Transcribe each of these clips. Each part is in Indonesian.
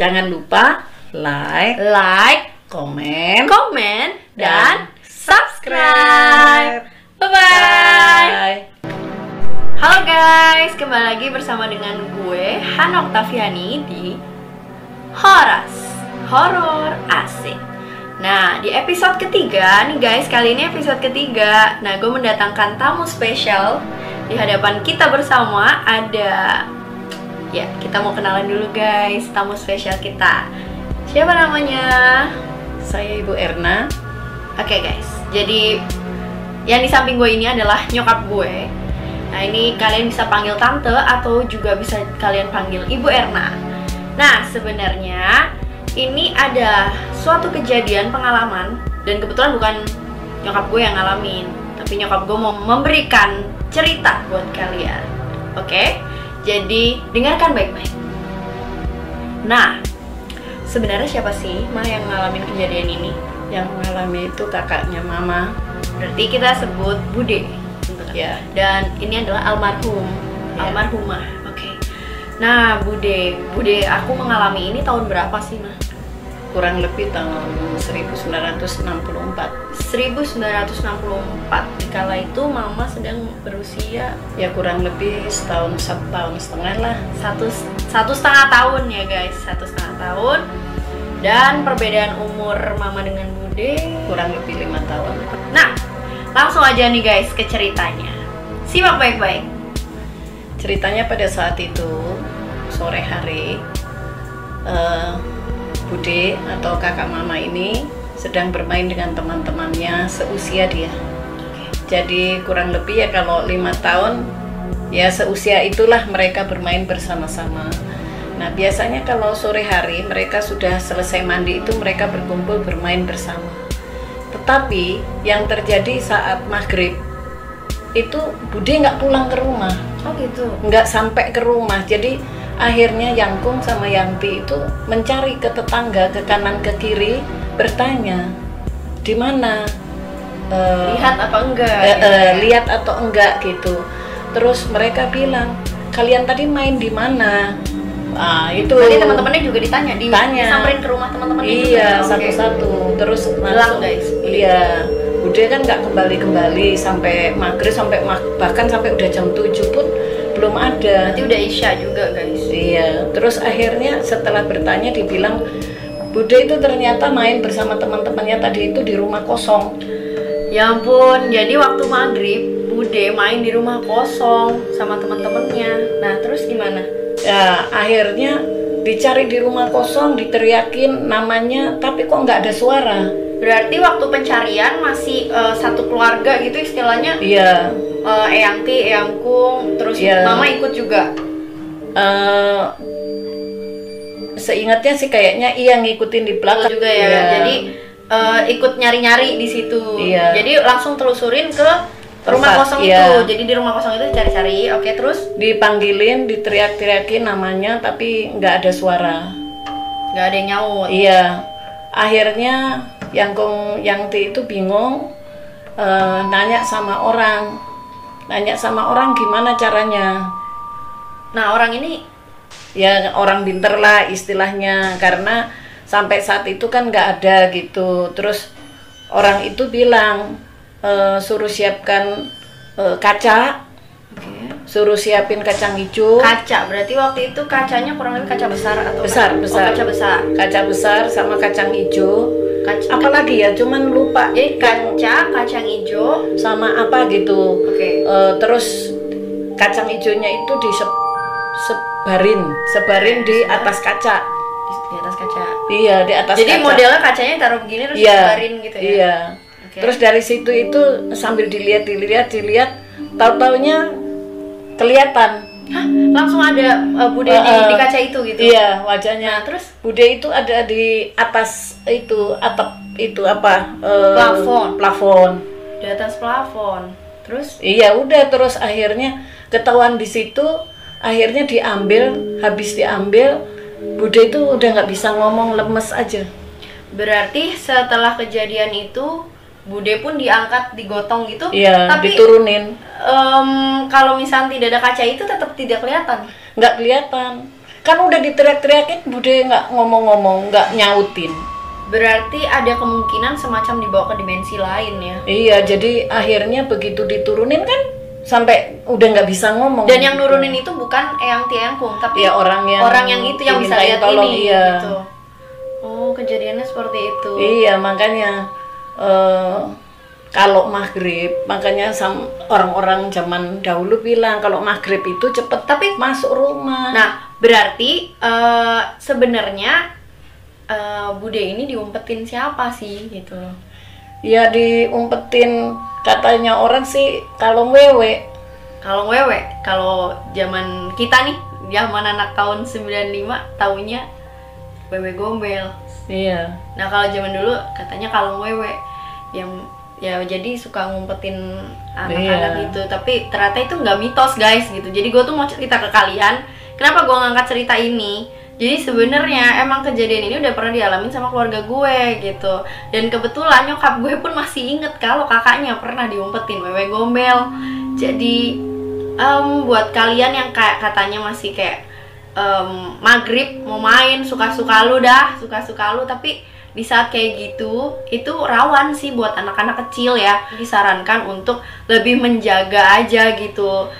Jangan lupa like, like, komen, komen, dan Dan subscribe. Bye-bye. Bye. Halo guys, kembali lagi bersama dengan gue Hana Oktaviani di Horas Horor Asik. Nah, di episode ketiga nih guys, kali ini episode ketiga. Nah, gue mendatangkan tamu spesial di hadapan kita bersama ada ya kita mau kenalan dulu guys tamu spesial kita. Siapa namanya? Saya Ibu Erna. Oke guys, jadi yang di samping gue ini adalah nyokap gue. Nah ini kalian bisa panggil tante atau juga bisa kalian panggil Ibu Erna. Nah sebenarnya ini ada suatu kejadian pengalaman dan kebetulan bukan nyokap gue yang ngalamin, tapi nyokap gue mau memberikan cerita buat kalian. Oke, jadi dengarkan baik-baik. Nah, sebenarnya siapa sih mah yang ngalamin kejadian ini? Yang mengalami itu kakaknya Mama. Berarti kita sebut Bude. Ya. Dan ini adalah almarhum, Ya. almarhumah. Oke. Nah, Bude, Bude aku mengalami ini tahun berapa sih, Nah? Kurang lebih tahun 1964. 1964. Kala itu Mama sedang berusia Ya kurang lebih setahun satu tahun setengah lah. satu satu setengah tahun ya guys, satu setengah tahun. Dan perbedaan umur Mama dengan Bude Kurang lebih lima tahun. Nah, langsung aja nih guys ke ceritanya. Simak baik-baik. Ceritanya pada saat itu sore hari eh, Bude atau kakak mama ini sedang bermain dengan teman-temannya seusia dia. Jadi kurang lebih ya kalau lima tahun ya seusia itulah mereka bermain bersama-sama. Nah biasanya kalau sore hari mereka sudah selesai mandi itu mereka berkumpul bermain bersama. Tetapi yang terjadi saat maghrib itu Bude nggak pulang ke rumah Oh gitu. nggak sampai ke rumah jadi akhirnya Yangkung sama Yangti itu mencari ke tetangga ke kanan ke kiri bertanya di mana Eh, Lihat apa enggak? eh, ya? lihat atau enggak gitu terus mereka bilang kalian tadi main di mana ah itu Tadi teman-temannya juga ditanya, di Tanya. disamperin ke rumah teman-temannya juga. iya satu-satu terus Bilang, langsung guys. iya Bude kan nggak kembali-kembali sampai maghrib sampai mag- bahkan sampai udah jam 7 pun belum ada Berarti udah Isya juga guys. Iya, terus akhirnya setelah bertanya dibilang Bude itu ternyata main bersama teman-temannya tadi itu di rumah kosong. Ya ampun, jadi waktu maghrib Bude main di rumah kosong sama teman-temannya. Nah terus gimana? Ya, akhirnya dicari di rumah kosong, diteriakin namanya, tapi kok nggak ada suara. Berarti waktu pencarian masih eh, satu keluarga gitu istilahnya Iya, eh, Eyang Ti, Eyang Kung, terus Iya. Mama ikut juga. eh, seingatnya sih kayaknya iya ngikutin di belakang juga ya. Iya. Jadi eh, ikut nyari-nyari di situ. Iya. Jadi langsung telusurin ke rumah Tempat, kosong iya. itu. Jadi di rumah kosong itu cari-cari. Oke, terus dipanggilin, diteriak-teriakin namanya, tapi nggak ada suara. nggak ada yang nyaut. Iya, akhirnya yang kong yang Ti itu bingung, eh, nanya sama orang, nanya sama orang gimana caranya. Nah orang ini Ya orang pinter lah istilahnya, karena sampai saat itu kan nggak ada gitu. Terus orang itu bilang eh, suruh siapkan eh, kaca, suruh siapin kacang hijau, kaca. Berarti waktu itu kacanya kurang lebih kaca besar atau Besar, Oh, besar. kaca besar. kaca besar sama kacang hijau. Kaca. Apalagi ya, cuman lupa. Jadi kaca, kacang hijau. sama apa gitu. Oke. Eh, terus kacang hijaunya itu di sebarin, sebarin di atas kaca. Di, atas kaca. Iya, di atas Jadi kaca. modelnya kacanya taruh begini terus iya, disebarin gitu ya. Iya. Oke. Terus dari situ itu sambil dilihat, dilihat, dilihat, tahu-taunya kelihatan. Hah, langsung ada uh, bude di, Eh, di kaca itu gitu. Iya, wajahnya. Nah, terus Bude itu ada di atas itu atap itu apa? eh, Plafon. Plafon. di atas plafon. Terus Iya udah terus akhirnya ketahuan di situ akhirnya diambil habis diambil Bude itu udah nggak bisa ngomong lemes aja berarti setelah kejadian itu bude pun diangkat digotong gitu. iya Tapi diturunin em, kalau misalnya tidak ada kaca itu tetap tidak kelihatan. Nggak kelihatan kan udah diteriak-teriakin bude nggak ngomong-ngomong nggak nyautin Berarti ada kemungkinan semacam dibawa ke dimensi lain ya. iya jadi akhirnya begitu diturunin kan sampai udah nggak bisa ngomong Dan yang nurunin itu bukan Eyang Tiangkung, tapi ya orang yang orang yang itu yang bisa lihat tolong, ini iya. gitu. Oh, kejadiannya seperti itu. Iya makanya eh, kalau maghrib makanya orang-orang zaman dahulu bilang kalau maghrib itu cepet tapi masuk rumah. Nah, berarti eh, sebenarnya eh, Bude ini diumpetin siapa sih gitu ya diumpetin katanya orang sih kalau wewe. Kalau wewe, kalau zaman kita nih, zaman anak tahun 95 taunya wewe gombel. iya. Nah, kalau zaman dulu katanya kalau wewe. Yang ya jadi suka ngumpetin anak-anak Iya. gitu. Tapi ternyata itu nggak mitos guys gitu. Jadi gue tuh mau cerita ke kalian kenapa gue ngangkat cerita ini? Jadi sebenarnya emang kejadian ini udah pernah dialamin sama keluarga gue gitu. Dan kebetulan nyokap gue pun masih inget kalau kakaknya pernah diumpetin wewe gombel. Jadi em, buat kalian yang kayak katanya masih kayak em, maghrib mau main suka-suka lu dah suka-suka lu. Tapi di saat kayak gitu itu rawan sih buat anak-anak kecil ya disarankan untuk lebih menjaga aja gitu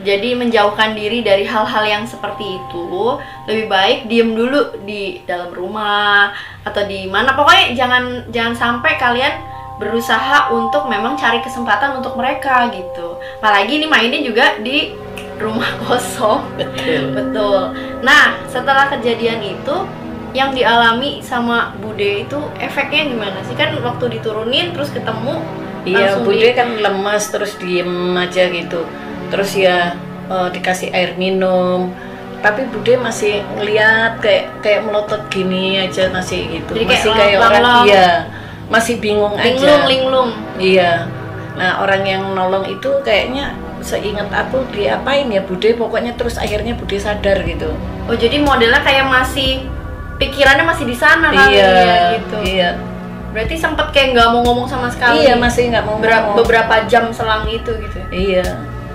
jadi menjauhkan diri dari hal-hal yang seperti itu lebih baik diem dulu di dalam rumah atau di mana pokoknya jangan jangan sampai kalian berusaha untuk memang cari kesempatan untuk mereka gitu apalagi ini mainnya juga di rumah kosong betul. Betul. Nah, setelah kejadian itu yang dialami sama Bude itu efeknya gimana sih? Kan waktu diturunin terus ketemu Iya bude di- kan lemas terus diem aja gitu. Terus ya eh, dikasih air minum. Tapi bude masih ngeliat kayak kayak melotot gini aja masih gitu. Jadi kayak masih kayak orang lang-lang. iya masih bingung linglung aja. linglung. Iya. Nah, orang yang nolong itu kayaknya seingat aku diapain ya Bude pokoknya terus akhirnya Bude sadar gitu. Oh, jadi modelnya kayak masih pikirannya masih di sana kali iya, ya gitu. Iya. Berarti sempet kayak nggak mau ngomong sama sekali. Iya, masih nggak mau Bera- ngomong. beberapa jam selang itu gitu. ya. Iya.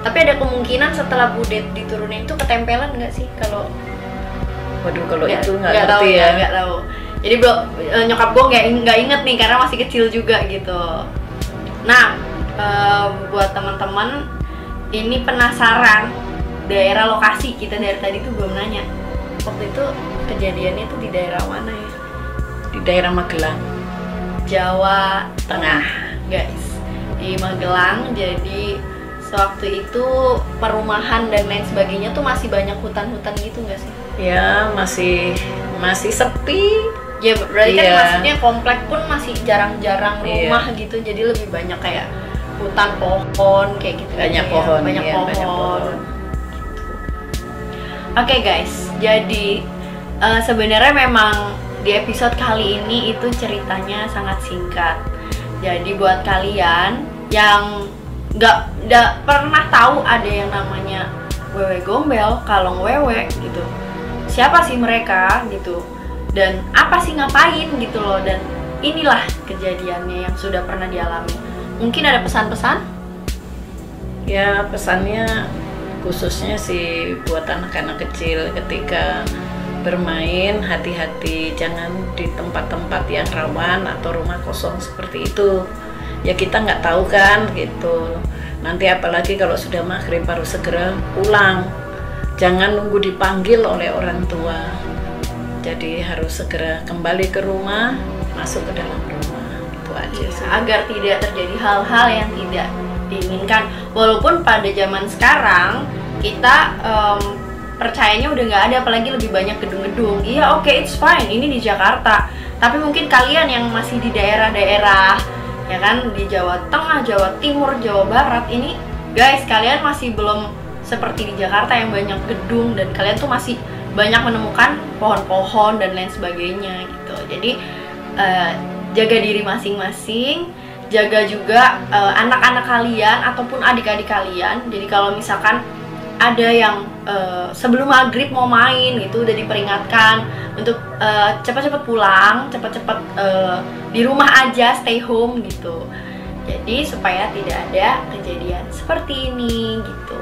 Tapi ada kemungkinan setelah Bude diturunin itu ketempelan nggak sih kalau Waduh, kalau Nggak- itu nggak tahu ya. nggak tahu jadi bro eh, nyokap gue nggak nggak inget nih karena masih kecil juga gitu nah eh, buat teman-teman ini penasaran daerah lokasi kita dari tadi tuh belum nanya waktu itu kejadiannya tuh di daerah mana ya Di daerah Magelang Jawa Tengah. guys di Magelang jadi sewaktu itu perumahan dan lain sebagainya tuh masih banyak hutan-hutan gitu nggak sih Ya, masih masih sepi. Ya berarti kan Iya. maksudnya komplek pun masih jarang-jarang Iya. rumah gitu jadi lebih banyak kayak hutan pohon kayak gitu Banyak ya. pohon, banyak iya, pohon. banyak pohon. Oke guys, jadi eh, sebenarnya memang di episode kali ini itu ceritanya sangat singkat. Jadi buat kalian yang nggak nggak pernah tahu ada yang namanya wewe gombel, kalong wewe gitu. Siapa sih mereka gitu? Dan apa sih ngapain gitu loh? Dan inilah kejadiannya yang sudah pernah dialami. Mungkin ada pesan-pesan? Ya, pesannya khususnya sih buat anak-anak kecil ketika bermain hati-hati jangan di tempat-tempat yang rawan atau rumah kosong seperti itu. Ya kita nggak tahu kan gitu. Nanti apalagi kalau sudah maghrib baru segera pulang. Jangan nunggu dipanggil oleh orang tua. Jadi harus segera kembali ke rumah masuk ke dalam rumah. Itu aja sih. agar tidak terjadi hal-hal yang tidak diinginkan. Walaupun pada zaman sekarang kita em, percayanya udah nggak ada apalagi lebih banyak gedung-gedung. Iya oke it's fine ini di Jakarta. Tapi mungkin kalian yang masih di daerah-daerah ya kan di Jawa Tengah Jawa Timur Jawa Barat ini guys kalian masih belum seperti di Jakarta yang banyak gedung dan kalian tuh masih banyak menemukan pohon-pohon dan lain sebagainya gitu. Jadi eh, jaga diri masing-masing jaga juga eh, anak-anak kalian ataupun adik-adik kalian. Jadi kalau misalkan ada yang eh, sebelum maghrib mau main gitu udah diperingatkan untuk eh, cepat-cepat pulang cepat-cepat eh, di rumah aja stay home gitu. Jadi supaya tidak ada kejadian seperti ini gitu.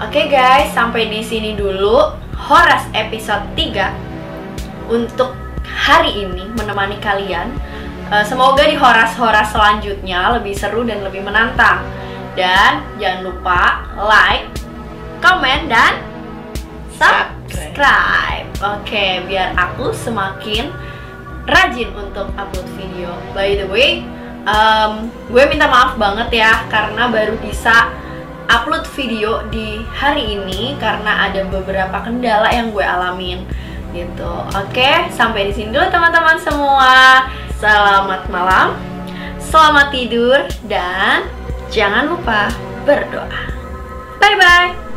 Oke guys sampai di sini dulu Horas episode 3 untuk hari ini menemani kalian. Eh, semoga di Horas-Horas selanjutnya lebih seru dan lebih menantang. Dan jangan lupa like, komen, dan subscribe. Oke, biar aku semakin rajin untuk upload video. By the way, um, gue minta maaf banget ya karena baru bisa upload video di hari ini karena ada beberapa kendala yang gue alamin gitu. Oke, sampai di sini dulu teman-teman semua. Selamat malam, selamat tidur dan jangan lupa berdoa. Bye bye.